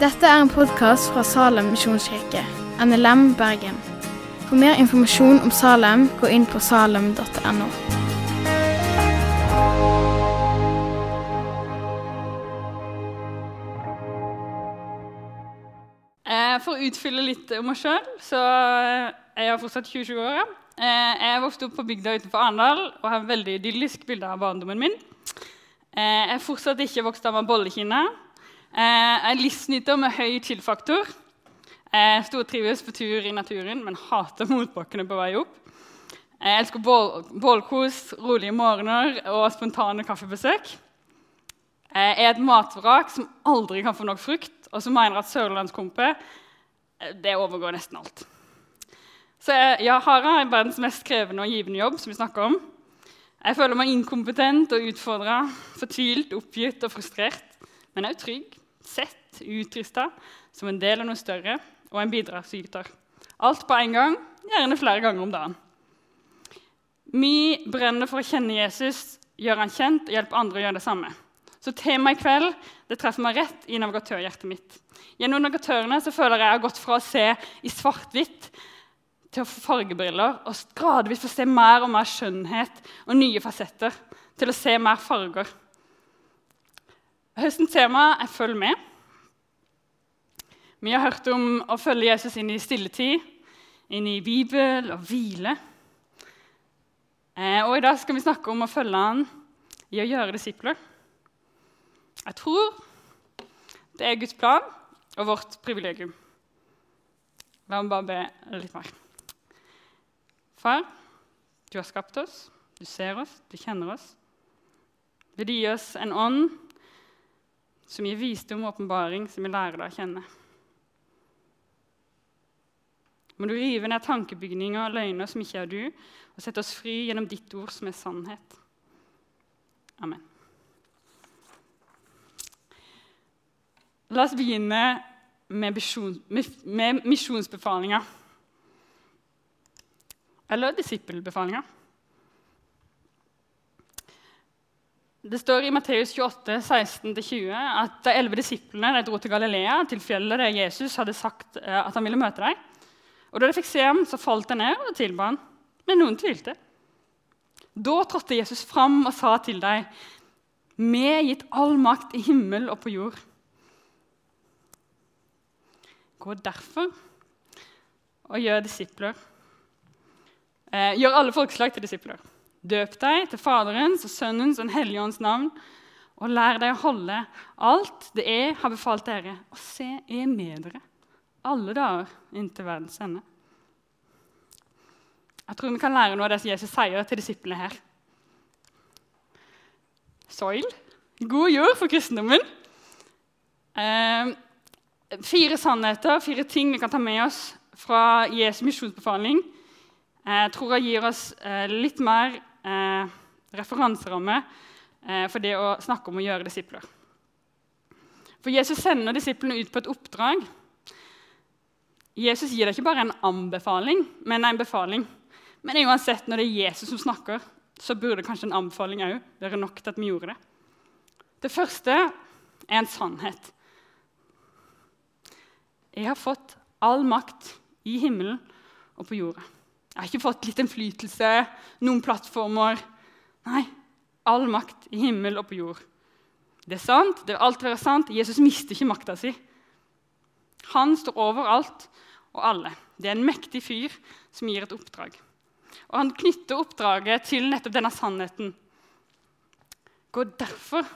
Dette er en podkast fra Salem misjonskirke, NLM Bergen. For mer informasjon om Salem, gå inn på salem.no. Eh, For å utfylle litt om meg sjøl, så jeg er fortsatt 27 år. Eh, Jeg vokste opp på bygda utenfor Arendal og har et veldig idyllisk bilde av barndommen min. Eh, Jeg er fortsatt ikke vokst av med bollekinna. Eh, Jeg er livsnyter med høy chill-faktor. Jeg stortrives på tur i naturen, men hater motbakkene på vei opp. Jeg elsker bål bålkos, rolige morgener og spontane kaffebesøk. Jeg er et matvrak som aldri kan få nok frukt, og som mener at sørlandskompe eh, det overgår nesten alt. Så jeg, ja, Hara er verdens mest krevende og givende jobb. som vi snakker om. Jeg føler meg inkompetent og utfordra, fortvilt, oppgitt og frustrert. Men jeg er trygg, sett, utrusta, som en del av noe større og en bidragsyter. Alt på en gang, gjerne flere ganger om dagen. Vi brenner for å kjenne Jesus, gjøre han kjent og hjelpe andre å gjøre det samme. Så temaet i kveld det treffer meg rett i navigatørhjertet mitt. Gjennom navigatørene så føler jeg jeg har gått fra å se i svart-hvitt til å få fargebriller og gradvis få se mer og mer skjønnhet og nye fasetter. Til å se mer farger. Høstens tema er 'følg med'. Vi har hørt om å følge Jesus inn i stilletid, inn i Bibel og hvile. Eh, og I dag skal vi snakke om å følge han i å gjøre disipler. Jeg tror det er Guds plan og vårt privilegium. La meg bare be litt mer. Far, du har skapt oss, du ser oss, du kjenner oss. Vil du gi oss en ånd som gir visdom og åpenbaring, som vi lærer deg å kjenne? Må du rive ned tankebygninger og løgner som ikke er du, og sette oss fri gjennom ditt ord, som er sannhet. Amen. La oss begynne med, med misjonsbefalinga. Eller disippelbefalinga. Det står i Matteus 28, 16-20 at de elleve disiplene de dro til Galilea, til fjellet der Jesus hadde sagt eh, at han ville møte dem. Og Da de fikk se ham, så falt de ned og tilba ham. Men noen tvilte. Da trådte Jesus fram og sa til dem, Vi er gitt all makt i himmel og på jord. Gå derfor og gjør disipler. Eh, gjør alle folkeslag til disipler. Døp deg til Faderens og Sønnens og Den hellige ånds navn. Og lær deg å holde alt det jeg har befalt dere. Og se, er med dere alle dager inntil verdens ende. Jeg tror vi kan lære noe av det som Jesus sier til disiplene her. Soil. God jord for kristendommen. Eh, fire sannheter, fire ting vi kan ta med oss fra Jesu misjonsbefaling. Jeg tror jeg gir oss eh, litt mer eh, referanseramme eh, for det å snakke om å gjøre disipler. For Jesus sender disiplene ut på et oppdrag. Jesus gir deg ikke bare en anbefaling, men en befaling. Men uansett, når det er Jesus som snakker, så burde kanskje en anbefaling òg være nok til at vi gjorde det. Det første er en sannhet. Jeg har fått all makt i himmelen og på jorda. Jeg har ikke fått litt innflytelse, noen plattformer. Nei, all makt i himmel og på jord. Det er sant, det vil alltid være sant. Jesus mister ikke makta si. Han står over alt og alle. Det er en mektig fyr som gir et oppdrag. Og Han knytter oppdraget til nettopp denne sannheten. Gå derfor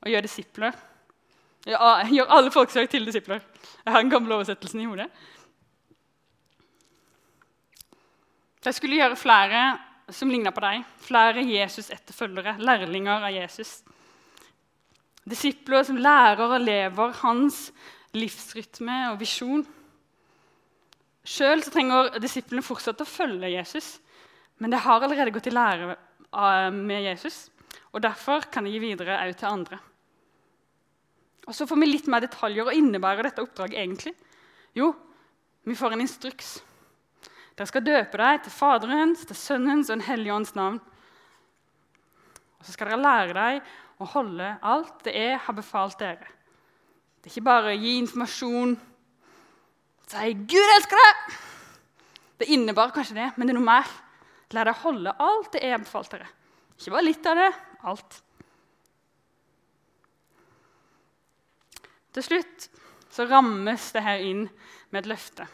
og gjør disipler. Gjør alle folkeslag til disipler. Jeg har den gamle oversettelsen i hodet. De skulle gjøre flere som ligna på deg, flere Jesus-etterfølgere, lærlinger av Jesus. Disipler som lærer og lever hans livsrytme og visjon. Sjøl trenger disiplene fortsatt å følge Jesus, men de har allerede gått i lære med Jesus. og Derfor kan de gi videre òg til andre. Og Så får vi litt mer detaljer. og innebærer dette oppdraget egentlig? Jo, vi får en instruks. Dere skal døpe deg til Faderens, til Sønnens og Den hellige ånds navn. Og så skal dere lære deg å holde alt det jeg har befalt dere. Det er ikke bare å gi informasjon, si 'Gud elsker deg'. Det innebar kanskje det, men det er noe mer. La deg holde alt det jeg har befalt dere. Ikke bare litt av det, alt. Til slutt så rammes det her inn med et løfte.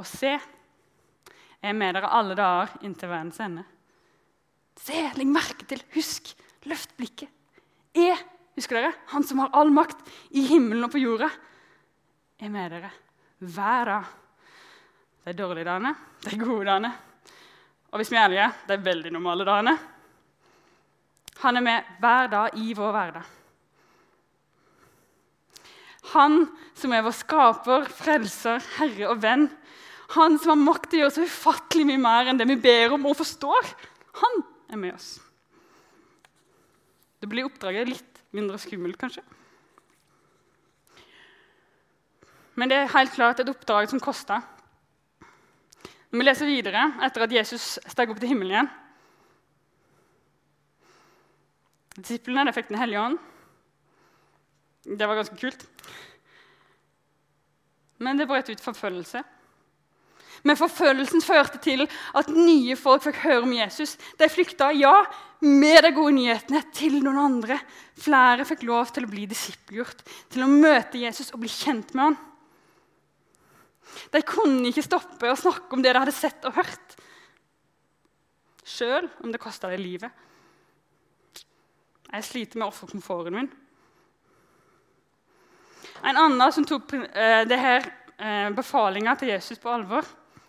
Og se, jeg er med dere alle dager inntil verdens ende. Se, legg merke til, husk, løft blikket. Jeg, husker dere, han som har all makt i himmelen og på jorda, er med dere Det er dårlige dagene, er gode dagene. Og hvis vi er ærlige, er veldig normale dagene. Han er med hver dag i vår hverdag. Han som er vår skaper, frelser, herre og venn. Han som har makt til å gjøre så ufattelig mye mer enn det vi ber om og forstår. Han er med oss. Det blir oppdraget litt mindre skummelt, kanskje. Men det er helt klart et oppdrag som kosta. Når vi leser videre etter at Jesus steg opp til himmelen igjen Disiplene fikk Den hellige ånd. Det var ganske kult. Men det brøt ut forfølgelse. Men forfølgelsen førte til at nye folk fikk høre om Jesus. De flykta, ja, med de gode nyhetene til noen andre. Flere fikk lov til å bli disippelgjort, til å møte Jesus og bli kjent med han. De kunne ikke stoppe å snakke om det de hadde sett og hørt, sjøl om det kosta dem livet. Jeg sliter med offerkomforten min. En annen som tok uh, det her uh, befalinga til Jesus på alvor,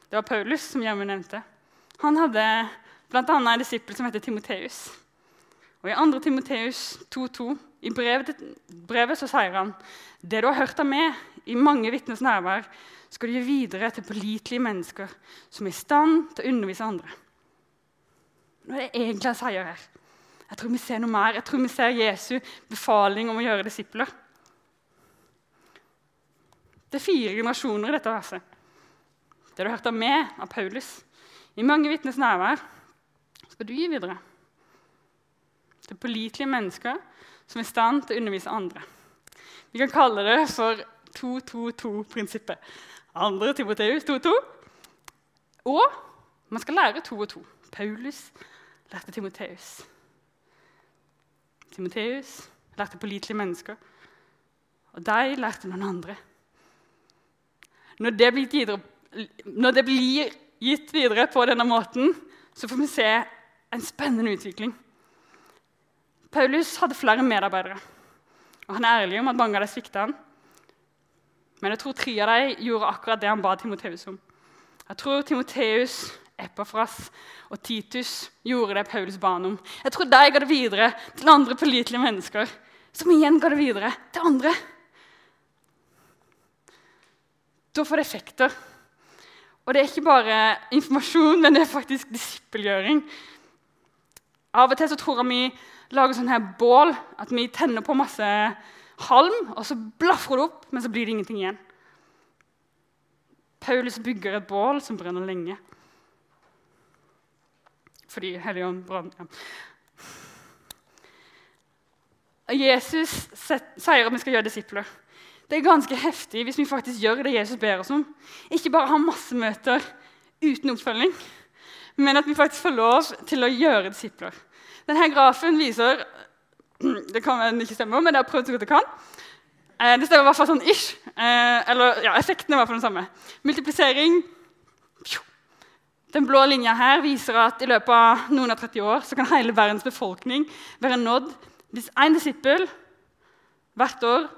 det var Paulus, som Gjermund nevnte. Han hadde bl.a. en disippel som heter Timoteus. Og I 2. Timoteus 2,2, i brevet, brevet så sier han det du har hørt av meg i mange vitners nærvær, skal du gi videre til pålitelige mennesker som er i stand til å undervise andre. Nå er det egentlig han sier her. Jeg tror vi ser noe mer. Jeg tror vi ser Jesu befaling om å gjøre disipler. Det er fire generasjoner i dette verset. Det du har hørt av meg, av Paulus, i mange vitnes nærvær, skal du gi videre. Til pålitelige mennesker som er i stand til å undervise andre. Vi kan kalle det for 2-2-2-prinsippet. Andre Timoteus 2-2. Og man skal lære to og to. Paulus lærte Timoteus. Timoteus lærte pålitelige mennesker. Og de lærte noen andre. Når det, videre, når det blir gitt videre på denne måten, så får vi se en spennende utvikling. Paulus hadde flere medarbeidere, og han er ærlig om at mange av dem svikta han. Men jeg tror tre av dem gjorde akkurat det han ba Timoteus om. Jeg tror Timoteus, Epafras og Titus gjorde det Paulus ba om. Jeg tror de ga det videre til andre pålitelige mennesker, som igjen ga det videre til andre. Da får det effekter. Og det er ikke bare informasjon, men det er faktisk disippelgjøring. Av og til så tror jeg vi lager sånn her bål, at vi tenner på masse halm, og så blafrer det opp, men så blir det ingenting igjen. Paulus bygger et bål som brenner lenge. Fordi Helligånd brant ja. Jesus sier at vi skal gjøre disipler. Det er ganske heftig hvis vi faktisk gjør det Jesus ber oss om. Ikke bare ha masse møter uten oppfølging, men at vi faktisk får lov til å gjøre disipler. Denne grafen viser Det kan vel ikke stemme, men jeg har prøvd så godt jeg kan. Eh, det stemmer i hvert fall sånn ish. Eh, eller ja, effekten er i hvert fall den samme. Multiplisering Den blå linja her viser at i løpet av noen av 30 år så kan hele verdens befolkning være nådd hvis én disippel hvert år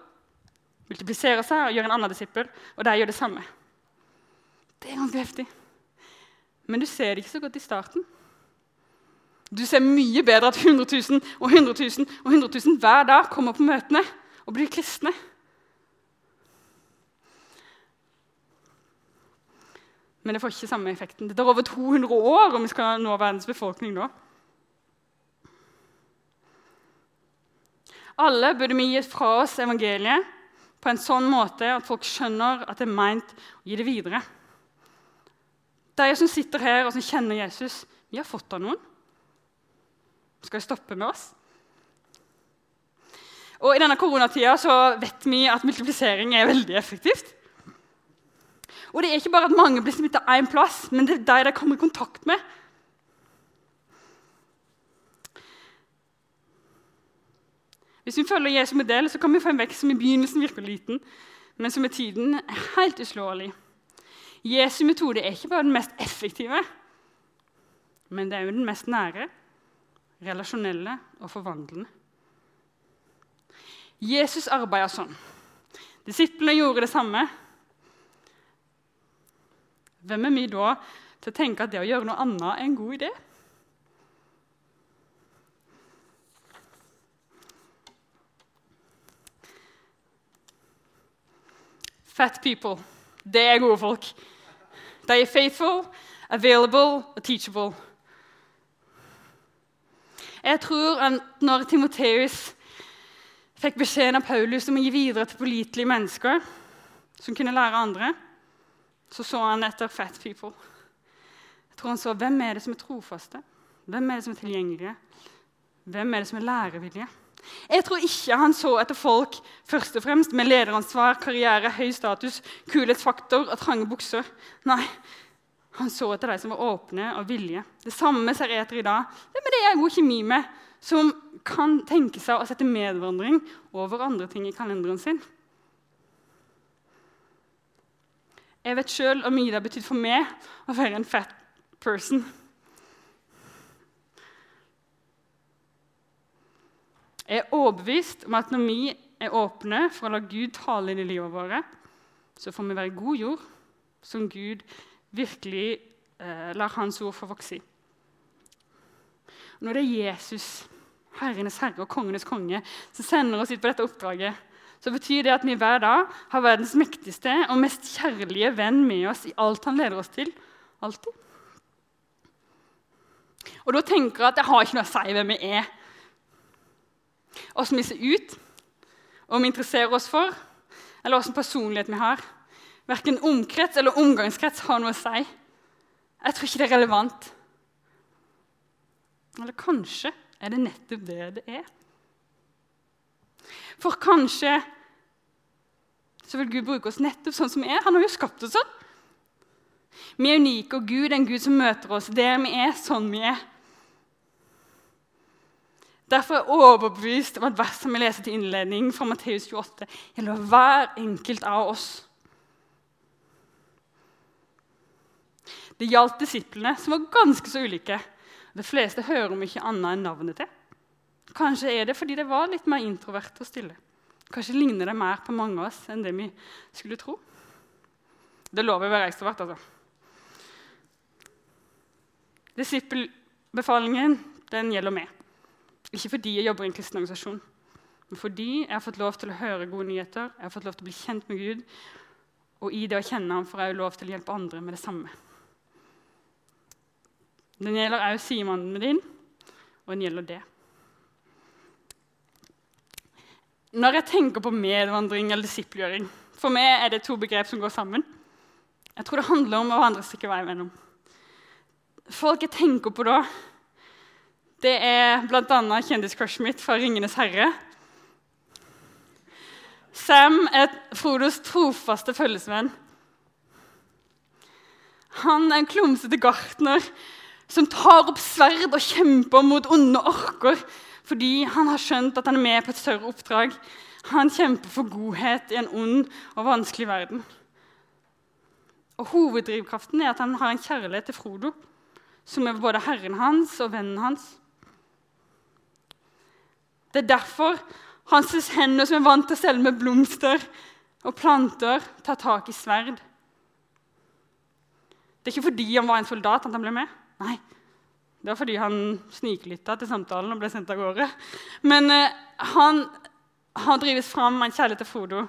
multipliserer seg og gjør en annen disippel, og de gjør det samme. Det er ganske heftig. Men du ser det ikke så godt i starten. Du ser mye bedre at 100 000 og 100 000 og 100 000 hver dag kommer på møtene og blir kristne. Men det får ikke samme effekten. Det tar over 200 år om vi skal nå verdens befolkning nå. Alle burde vi gi fra oss evangeliet på en sånn måte at folk skjønner at det er meint å gi det videre. De som sitter her og som kjenner Jesus, vi har fått av noen. Skal det stoppe med oss? Og I denne koronatida vet vi at multiplisering er veldig effektivt. Og det er ikke bare at mange blir smitta én plass, men det er de de kommer i kontakt med. Hvis vi følger Jesu modell, så kan vi få en vekst som i begynnelsen virker liten, men som med tiden er helt uslåelig. Jesu metode er ikke bare den mest effektive, men det er jo den mest nære, relasjonelle og forvandlende. Jesus arbeida sånn. Disiplene gjorde det samme. Hvem er vi da til å tenke at det å gjøre noe annet er en god idé? Fat people. Det er gode folk. De er faithful, available og teachable. Jeg tror at når Timoteus fikk beskjeden av Paulus om å gi videre til pålitelige mennesker som kunne lære andre, så så han etter fat people. Jeg tror han så hvem er det som er trofaste, hvem er det som er tilgjengelige, hvem er det som er lærevillige. Jeg tror ikke han så etter folk først og fremst med lederansvar, karriere, høy status, kulhetsfaktor og trange bukser. Nei, han så etter de som var åpne og villige. Det samme ser jeg etter i dag. Det er det jeg er kjemi med, som kan tenke seg å sette medvandring over andre ting i kalenderen sin. Jeg vet sjøl hvor mye det har betydd for meg å være en fat person. Jeg er overbevist om at når vi er åpne for å la Gud tale inn i livet vårt, så får vi være god jord som Gud virkelig eh, lar Hans ord få vokse i. Når det er Jesus, Herrenes herre og kongenes konge, som sender oss ut på dette oppdraget, så betyr det at vi hver dag har verdens mektigste og mest kjærlige venn med oss i alt han leder oss til. Alltid. Og da tenker jeg at det har ikke noe å si hvem vi er åssen vi ser ut, om vi interesserer oss for, eller åssen personlighet vi har. Verken omkrets eller omgangskrets har noe å si. Jeg tror ikke det er relevant. Eller kanskje er det nettopp det det er. For kanskje så vil Gud bruke oss nettopp sånn som vi er. Han har jo skapt oss sånn. Vi er unike, og Gud er en Gud som møter oss der vi er, sånn vi er. Derfor er jeg overbevist om at verset vi leser til innledning fra Matteus 28, gjelder hver enkelt av oss. Det gjaldt disiplene, som var ganske så ulike. De fleste hører om ikke annet enn navnet til. Kanskje er det fordi de var litt mer introverte og stille. Kanskje ligner de mer på mange av oss enn det vi skulle tro. Det lover å være ekstrovert, altså. Disippelbefalingen den gjelder meg. Ikke fordi jeg jobber i en kristen organisasjon, men fordi jeg har fått lov til å høre gode nyheter, jeg har fått lov til å bli kjent med Gud, og i det å kjenne ham får jeg lov til å hjelpe andre med det samme. Den gjelder også med din, og den gjelder det. Når jeg tenker på medvandring eller disiplgjøring For meg er det to begrep som går sammen. Jeg tror det handler om å vandre et vei mellom. Folk jeg tenker på da, det er bl.a. kjendiscrushet mitt fra 'Ringenes herre'. Sam er Frodos trofaste følgesvenn. Han er en klumsete gartner som tar opp sverd og kjemper mot onde orker fordi han har skjønt at han er med på et større oppdrag. Han kjemper for godhet i en ond og vanskelig verden. Og Hoveddrivkraften er at han har en kjærlighet til Frodo, som er både herren hans og vennen hans. Det er derfor hans hender, som er vant til å selge med blomster og planter, tar tak i sverd. Det er ikke fordi han var en soldat at han ble med. Nei, det var fordi han sniklytta til samtalen og ble sendt av gårde. Men eh, han har drives fram av en kjærlighet til Frodo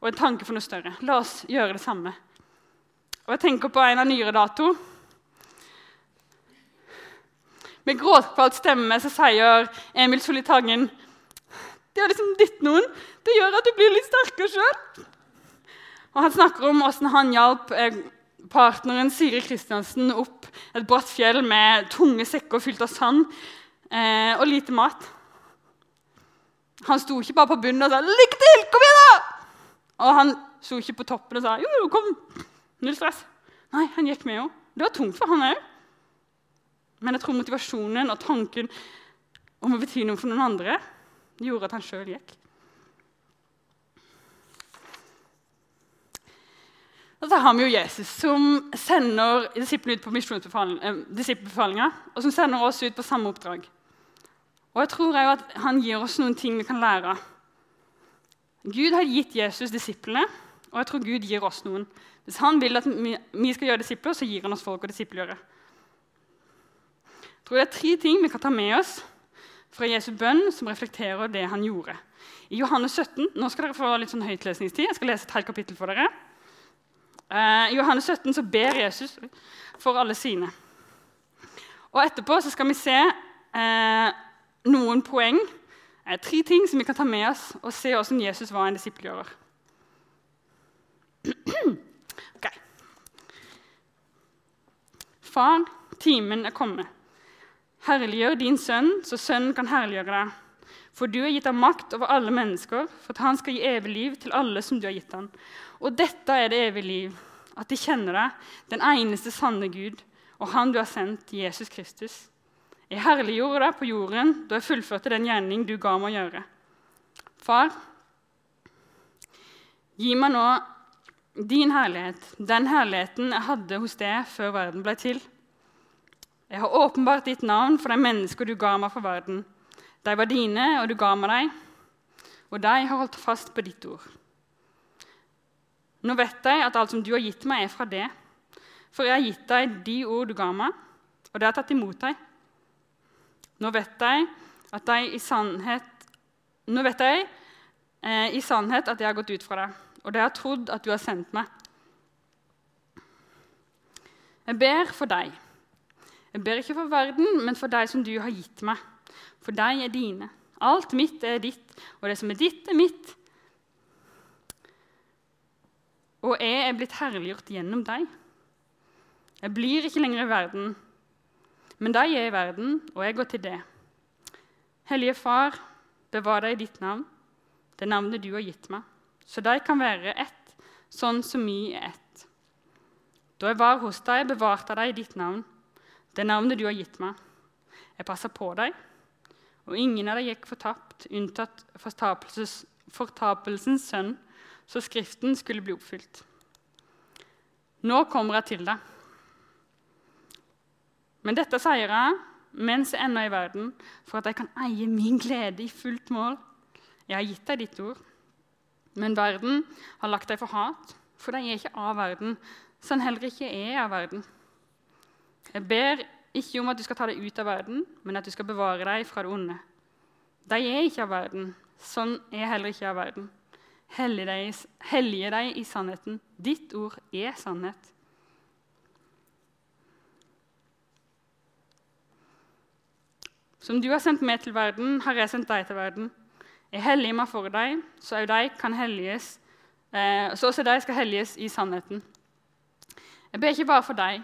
og en tanke for noe større. La oss gjøre det samme. Og jeg tenker på en av nyere dato. Med gråtkvalt stemme så sier Emil Solli Tangen Det er liksom ditt noen. Det gjør at du blir litt sterkere sjøl. Og han snakker om åssen han hjalp eh, partneren Siri Kristiansen opp et bratt fjell med tunge sekker fylt av sand eh, og lite mat. Han sto ikke bare på bunnen og sa 'Lykke til! Kom igjen, da!' Og han sto ikke på toppen og sa 'Jo, jo, kom. Null stress'. Nei, han gikk med henne. Det var tungt for han òg. Men jeg tror motivasjonen og tanken om å bety noe for noen andre gjorde at han sjøl gikk. Og så har vi jo Jesus, som sender disiplene ut på disippelbefalinga, og som sender oss ut på samme oppdrag. Og jeg tror også at han gir oss noen ting vi kan lære. Gud har gitt Jesus disiplene, og jeg tror Gud gir oss noen. Hvis han vil at vi skal gjøre disipler, så gir han oss folk å disippelgjøre. Jeg tror det er tre ting vi kan ta med oss fra Jesu bønn som reflekterer det han gjorde. I Johannes 17 nå skal dere få litt sånn høytlesningstid. Jeg skal lese et helt kapittel for dere. Eh, I Johannes 17 så ber Jesus for alle sine. Og Etterpå så skal vi se eh, noen poeng, eh, tre ting som vi kan ta med oss og se hvordan Jesus var en disippelgjører. Okay. Far, timen er kommet. Herliggjør din sønn, så sønnen kan herliggjøre deg. For du har gitt ham makt over alle mennesker, for at han skal gi evig liv til alle som du har gitt ham. Og dette er det evige liv, at de kjenner deg, den eneste sanne Gud, og Han du har sendt, Jesus Kristus. Jeg herliggjorde deg på jorden da jeg fullførte den gjerning du ga meg å gjøre. Far, gi meg nå din herlighet, den herligheten jeg hadde hos deg før verden ble til. Jeg har åpenbart ditt navn for de mennesker du ga meg for verden. De var dine, og du ga meg dem, og de har holdt fast på ditt ord. Nå vet jeg at alt som du har gitt meg, er fra det. For jeg har gitt deg de ord du ga meg, og det har tatt imot deg. Nå vet jeg at jeg i sannhet Nå vet jeg eh, i sannhet at jeg har gått ut fra deg, og det har trodd at du har sendt meg. Jeg ber for deg. Jeg ber ikke for verden, men for deg som du har gitt meg. For deg er dine. Alt mitt er ditt, og det som er ditt, er mitt. Og jeg er blitt herliggjort gjennom deg. Jeg blir ikke lenger i verden, men de er i verden, og jeg går til det. Hellige Far, bevar deg i ditt navn, det navnet du har gitt meg, så de kan være ett, sånn som vi er ett. Da jeg var hos deg, bevarte jeg deg i ditt navn, det navnet du har gitt meg. Jeg passa på deg, og ingen av deg gikk fortapt, unntatt fortapelsens sønn, så Skriften skulle bli oppfylt. Nå kommer jeg til deg. Men dette sier jeg mens jeg ennå er i verden, for at jeg kan eie min glede i fullt mål. Jeg har gitt deg ditt ord, men verden har lagt deg for hat, for de er ikke av verden, sånn heller ikke er av verden. Jeg ber ikke om at du skal ta deg ut av verden, men at du skal bevare deg fra det onde. De er ikke av verden, sånn er heller ikke av verden. Hellige deg, hellige deg i sannheten. Ditt ord er sannhet. Som du har sendt meg til verden, har jeg sendt deg til verden. Jeg helliger meg for deg, så også de kan helliges, eh, så også de skal helliges i sannheten. Jeg ber ikke bare for deg,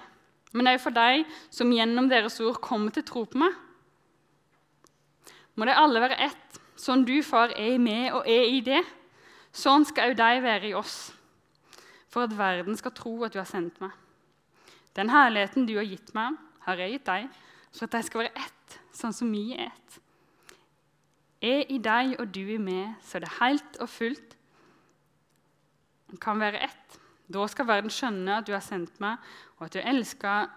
men også for deg som gjennom deres ord kommer til tro på meg. Må de alle være ett, sånn du, far, er i meg og er i det. Sånn skal òg de være i oss, for at verden skal tro at du har sendt meg. Den herligheten du har gitt meg, har jeg gitt deg, så at de skal være ett, sånn som vi er ett. Jeg i deg og du i meg, så det helt og fullt kan være ett. Da skal verden skjønne at du har sendt meg, og at du elsker,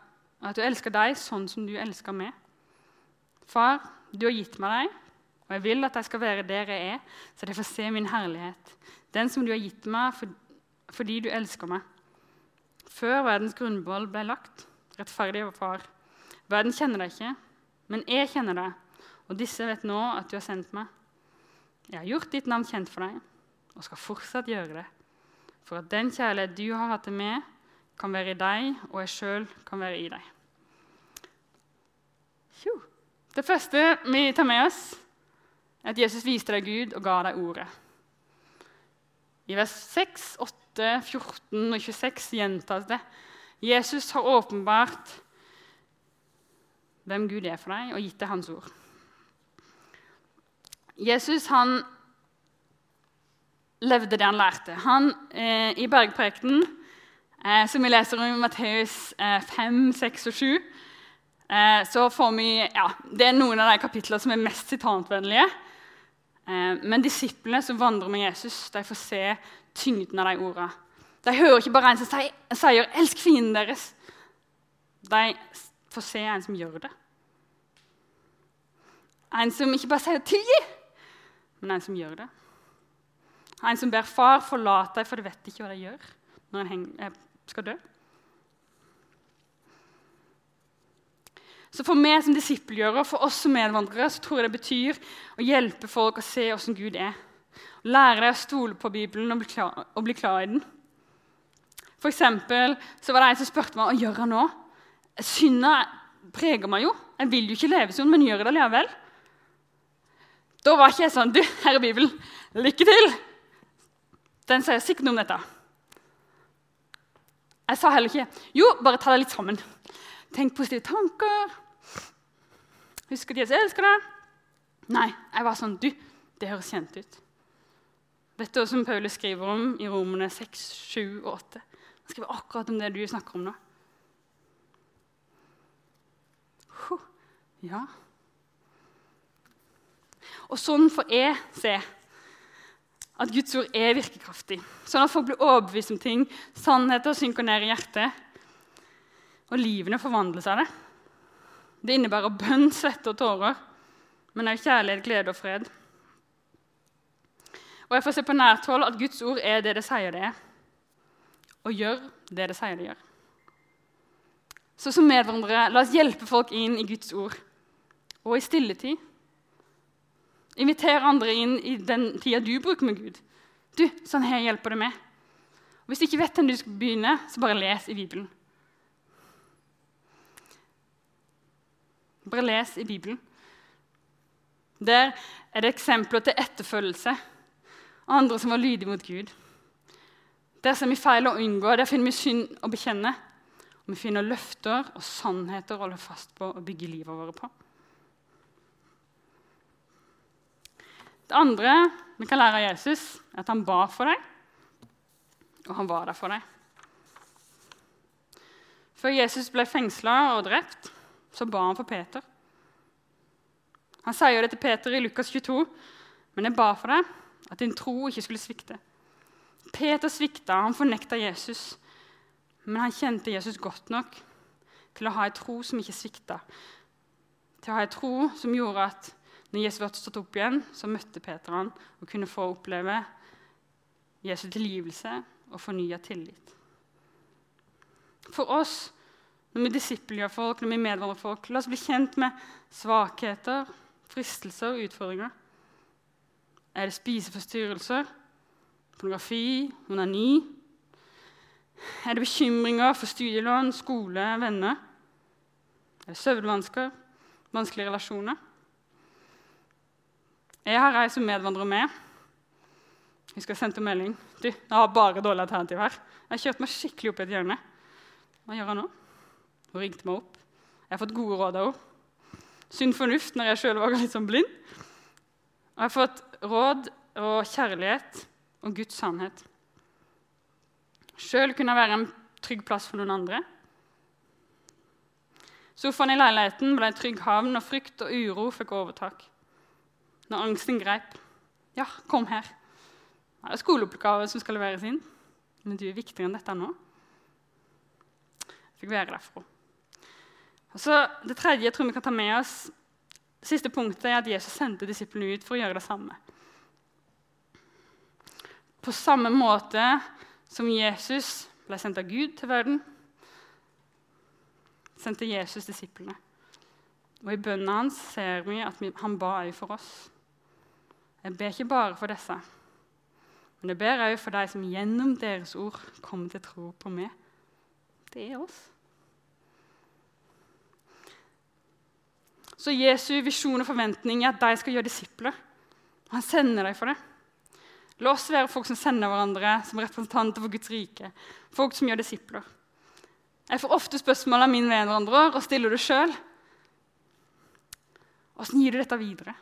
at du elsker deg sånn som du elsker meg. Far, du har gitt meg deg, og jeg vil at de skal være der jeg er, så de får se min herlighet. Den som du har gitt meg for, fordi du elsker meg. Før verdens grunnvoll ble lagt, rettferdig over far. Verden kjenner deg ikke, men jeg kjenner deg, og disse vet nå at du har sendt meg. Jeg har gjort ditt navn kjent for deg og skal fortsatt gjøre det, for at den kjærlighet du har hatt til meg, kan være i deg, og jeg sjøl kan være i deg. Det første vi tar med oss, at Jesus viste deg Gud og ga deg ordet. I vers 6, 8, 14 og 26 gjentas det. Jesus har åpenbart hvem Gud er for deg, og gitt deg Hans ord. Jesus han levde det han lærte. Han, eh, I bergprekenen, eh, som vi leser om i Matteus eh, 5, 6 og 7, eh, så får vi ja, Det er noen av de kapitlene som er mest sitatvennlige. Eh, men disiplene som vandrer med Jesus, de får se tyngden av de ordene. De hører ikke bare en som sier, 'elsk fienden deres'. De får se en som gjør det. En som ikke bare sier 'tilgi', men en som gjør det. En som ber 'far, forlate deg, for de vet ikke hva de gjør' når en skal dø. Så For meg som disippelgjører, for oss som medvandrere, så tror jeg det betyr å hjelpe folk å se hvordan Gud er. Lære deg å stole på Bibelen og bli klar, og bli klar i den. For eksempel, så var det en som spurte meg hva gjør jeg nå. Synda preger meg jo. Jeg vil jo ikke leve sånn, men gjør det likevel. Da var ikke jeg sånn Du, her er Bibelen. Lykke til! Den sier sikkert noe om dette. Jeg sa heller ikke Jo, bare ta deg litt sammen. Tenk positive tanker. Husk at Jesus elsker deg. Nei, jeg var sånn Du, det høres kjent ut. Vet du hva som Paulus skriver om i Romene 6, 7 og 8? Han skriver akkurat om det du snakker om nå. Ja. Og sånn får jeg se at Guds ord er virkekraftig. Sånn at folk blir overbevist om ting, sannheter synker ned i hjertet, og livene forvandles av det. Det innebærer bønn, svette og tårer, men også kjærlighet, glede og fred. Og jeg får se på nært hold at Guds ord er det det sier det er, og gjør det det sier det gjør. Så som medvandrere, la oss hjelpe folk inn i Guds ord, og i stilletid Inviter andre inn i den tida du bruker med Gud. Du, sånn her hjelper det med. Og hvis du ikke vet hvem du skal begynne, så bare les i Bibelen. Bare les i Bibelen. Der er det eksempler til etterfølgelse. Andre som var lydige mot Gud. Der ser vi feil å unngå, der finner vi synd å bekjenne. Og vi finner løfter og sannheter å holde fast på og bygge livet vårt på. Det andre vi kan lære av Jesus, er at han ba for deg, og han var der for deg. Før Jesus ble fengsla og drept, så ba han for Peter. Han sier det til Peter i Lukas 22, men jeg ba for deg at din tro ikke skulle svikte. Peter svikta, han fornekta Jesus, men han kjente Jesus godt nok til å ha en tro som ikke svikta. Til å ha en tro som gjorde at når Jesus ble stått opp igjen, så møtte Peter han og kunne få oppleve Jesu tilgivelse og fornya tillit. For oss, når vi disippelgjør folk, når vi medvandrer folk, la oss bli kjent med svakheter, fristelser og utfordringer. Er det spiseforstyrrelser, pornografi, onani? Er det bekymringer for studielån, skole, venner? Er det søvnvansker, vanskelige relasjoner? Jeg har ei som medvandrer med. Husker skal sende melding. Du, jeg har bare dårlige alternativ her. Jeg har kjørt meg skikkelig opp i et hjørne. Hva gjør jeg nå? Hun ringte meg opp. Jeg har fått gode råd av henne. Sunn fornuft når jeg sjøl var litt sånn blind. Og jeg har fått råd og kjærlighet og Guds sannhet. Sjøl kunne jeg være en trygg plass for noen andre. Sofaen i leiligheten ble en trygg havn, og frykt og uro fikk overtak når angsten greip. Ja, kom her. Det er skoleoppgave som skal leveres inn. Men du er viktigere enn dette nå. Jeg fikk være der for henne. Og så Det tredje jeg tror vi kan ta med oss, det siste punktet er at Jesus sendte disiplene ut for å gjøre det samme. På samme måte som Jesus ble sendt av Gud til verden, sendte Jesus disiplene. Og I bønnen hans ser vi at han ba òg for oss. Jeg ber ikke bare for disse, men jeg ber òg for de som gjennom deres ord kommer til tro på meg. Det er oss. Så Jesu visjon og forventning er at de skal gjøre disipler. Han sender dem for det. La oss være folk som sender hverandre som representanter for Guds rike. Folk som gjør disipler. Jeg får ofte spørsmål av min venner og stiller det sjøl. Åssen gir du dette videre?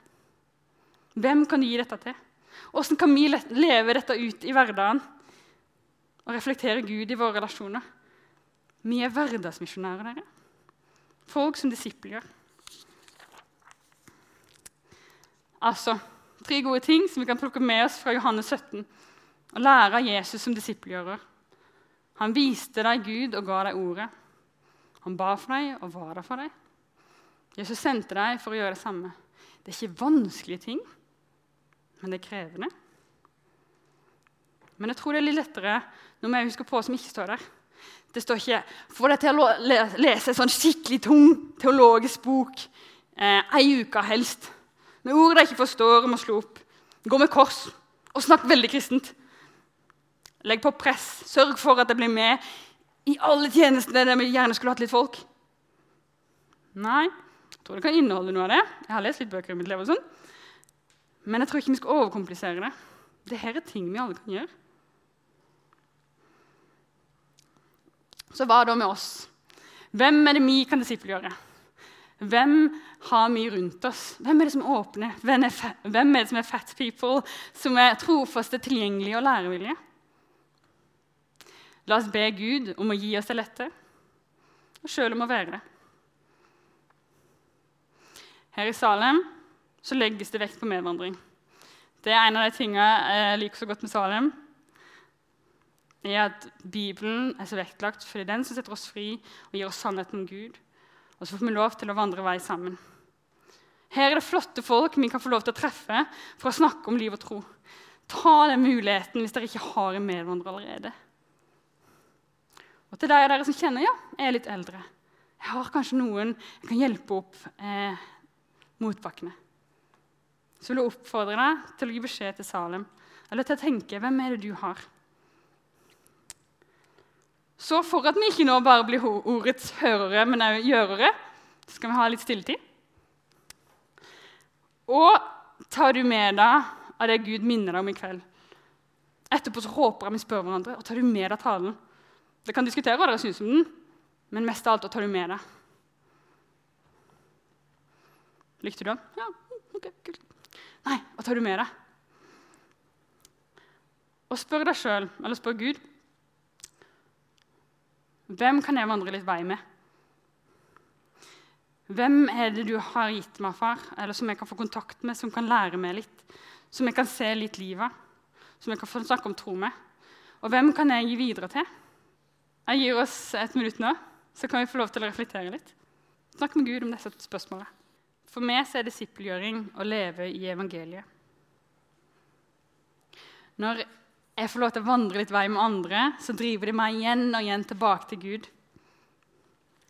Hvem kan du gi dette til? Hvordan kan vi leve dette ut i hverdagen og reflektere Gud i våre relasjoner? Vi er hverdagsmisjonærer, dere. Folk som disipler gjør. Altså tre gode ting som vi kan plukke med oss fra Johannes 17 og lære av Jesus som disippelgjører. Han viste deg Gud og ga deg ordet. Han ba for deg og var der for deg. Jesus sendte deg for å gjøre det samme. Det er ikke vanskelige ting, men det er krevende. Men jeg tror det er litt lettere når vi husker på som ikke står der. Det står ikke 'få deg til å lese en sånn skikkelig tung teologisk bok eh, ei uke helst', med ord de ikke forstår må slå opp. Gå med kors og snakk veldig kristent. Legg på press. Sørg for at jeg blir med i alle tjenestene der vi gjerne skulle hatt litt folk. Nei, jeg tror det kan inneholde noe av det. Jeg har lest litt bøker i mitt liv og sånn. Men jeg tror ikke vi skal overkomplisere det. Dette er ting vi alle kan gjøre. Så hva da med oss? Hvem er det vi kan disippelgjøre? Hvem har vi rundt oss? Hvem er det som åpner? Hvem er, hvem er det som er fat people, som er trofaste, tilgjengelige og lærevillige? La oss be Gud om å gi oss det lette, og sjøl om å være det. Her i Salem så legges det vekt på medvandring. Det er en av de tingene jeg liker så godt med Salem. er at Bibelen er så vektlagt fordi den som setter oss fri og gir oss sannheten om Gud. Og så får vi lov til å vandre vei sammen. Her er det flotte folk vi kan få lov til å treffe for å snakke om liv og tro. Ta den muligheten hvis dere ikke har en medvandrer allerede. Og til dere, dere som kjenner ja, jeg er litt eldre. Jeg har kanskje noen jeg kan hjelpe opp eh, motbakkene. Så vil jeg oppfordre deg til å gi beskjed til Salem, eller til å tenke hvem er det du har? Så for at vi ikke nå bare blir ordets hørere, men òg gjørere, så skal vi ha litt stilletid. Og tar du med deg av det Gud minner deg om i kveld? Etterpå så håper jeg vi spør hverandre, og tar du med deg talen? Det kan diskutere hva dere syns om den, men mest av alt tar du med deg. Likte du den? Ja, ok, kult. Nei, hva tar du med deg? Og spør deg sjøl, eller spør Gud hvem kan jeg vandre litt vei med? Hvem er det du har gitt meg, far, eller som jeg kan få kontakt med, som kan lære meg litt? Som jeg kan se litt liv av? Som jeg kan få snakke om tro med? Og hvem kan jeg gi videre til? Jeg gir oss et minutt nå, så kan vi få lov til å reflektere litt. Snakk med Gud om disse spørsmålene. For meg er disippelgjøring å leve i evangeliet. Når jeg får lov til å vandre litt vei med andre, så driver de meg igjen og igjen tilbake til Gud.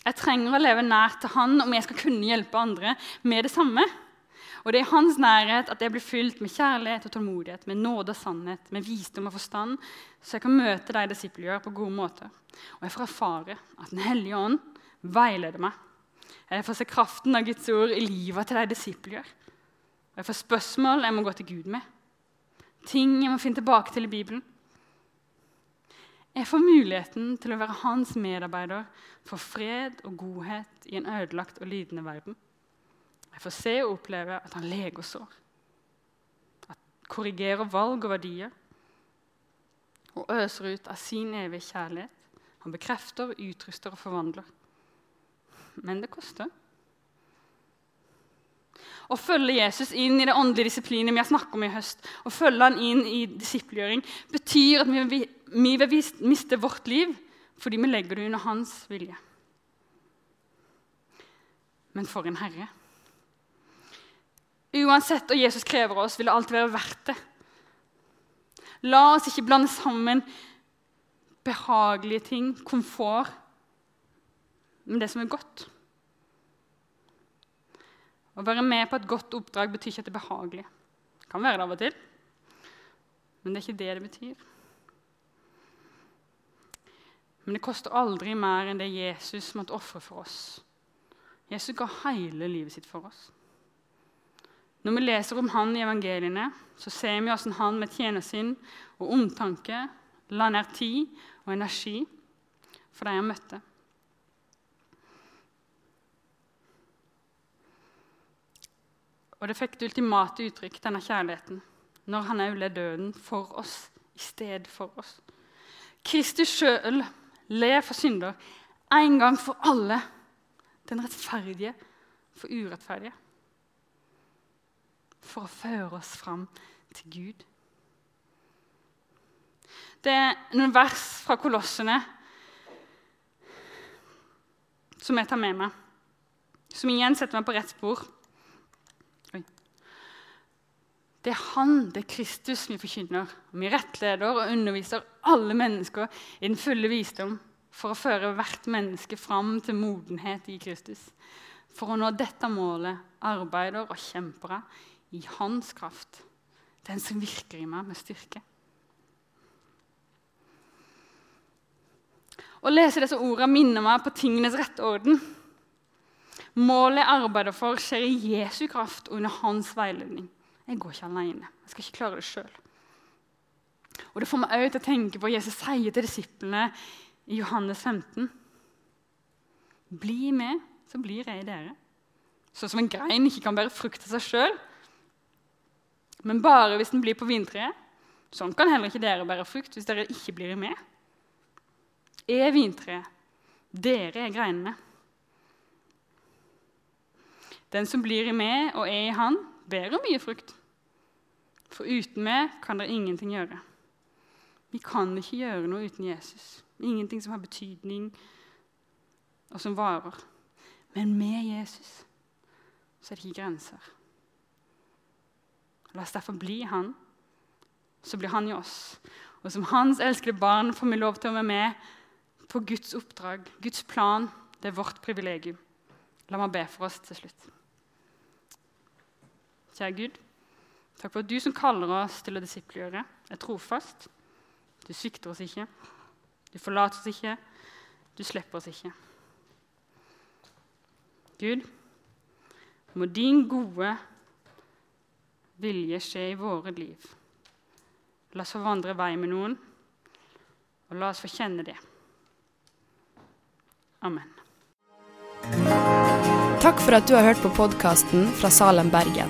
Jeg trenger å leve nært til Han om jeg skal kunne hjelpe andre med det samme. Og det er i hans nærhet at jeg blir fylt med kjærlighet og tålmodighet, med nåde og sannhet, med visdom og forstand, så jeg kan møte de disippelgjør på gode måter. Og jeg får erfare at Den hellige ånd veileder meg. Jeg får se kraften av Guds ord i livet til de disippelgjør. Og jeg får spørsmål jeg må gå til Gud med ting jeg må finne tilbake til i Bibelen. Jeg får muligheten til å være hans medarbeider for fred og godhet i en ødelagt og lidende verden. Jeg får se og oppleve at han leger sår, at korrigerer valg og verdier og øser ut av sin evige kjærlighet. Han bekrefter, utruster og forvandler. Men det koster. Å følge Jesus inn i det åndelige disiplinet vi har snakket om i høst, å følge han inn i disippelgjøring, betyr at vi, vi vil miste vårt liv fordi vi legger det under hans vilje. Men for en Herre. Uansett hva Jesus krever av oss, vil det alltid være verdt det. La oss ikke blande sammen behagelige ting, komfort, med det som er godt. Å være med på et godt oppdrag betyr ikke at det er behagelig. Det kan være det av og til, men det er ikke det det betyr. Men det koster aldri mer enn det Jesus måtte ofre for oss. Jesus ga hele livet sitt for oss. Når vi leser om han i evangeliene, så ser vi hvordan han med tjenersinn og omtanke la ned tid og energi for de han møtte. Og det fikk det ultimate uttrykk, denne kjærligheten, når han òg led døden for oss i stedet for oss. Kristus sjøl ler for synder en gang for alle. Den rettferdige for urettferdige. For å føre oss fram til Gud. Det er noen vers fra Kolossene som jeg tar med meg, som igjen setter meg på rett spor. Det er Han, det er Kristus, vi forkynner. Vi rettleder og underviser alle mennesker i den fulle visdom for å føre hvert menneske fram til modenhet i Kristus. For å nå dette målet arbeider og kjemper i Hans kraft, den som virker i meg med styrke. Å lese disse ordene minner meg på tingenes rette orden. Målet jeg arbeider for, skjer i Jesu kraft og under hans veiledning. Jeg går ikke alene. Jeg skal ikke klare det sjøl. Og Det får meg òg til å tenke på hva Jesus sier til disiplene i Johannes 15. Bli med, så blir jeg dere. Sånn som en grein ikke kan bære frukt av seg sjøl, men bare hvis den blir på vintreet. Sånn kan heller ikke dere bære frukt hvis dere ikke blir med er vintreet. Dere er greinene. Den som blir i meg og er i Han, bærer mye frukt. For uten meg kan dere ingenting gjøre. Vi kan ikke gjøre noe uten Jesus. Ingenting som har betydning, og som varer. Men med Jesus så er det ikke grenser. La oss derfor bli Han, så blir Han i oss. Og som Hans elskede barn får vi lov til å være med på Guds oppdrag, Guds plan. Det er vårt privilegium. La meg be for oss til slutt. Kjære Gud, takk for at du som kaller oss til å disiplegjøre, er trofast. Du svikter oss ikke. Du forlater oss ikke. Du slipper oss ikke. Gud, må din gode vilje skje i våre liv. La oss forvandre vei med noen, og la oss få kjenne det. Amen. Takk for at du har hørt på podkasten fra Salem, Bergen.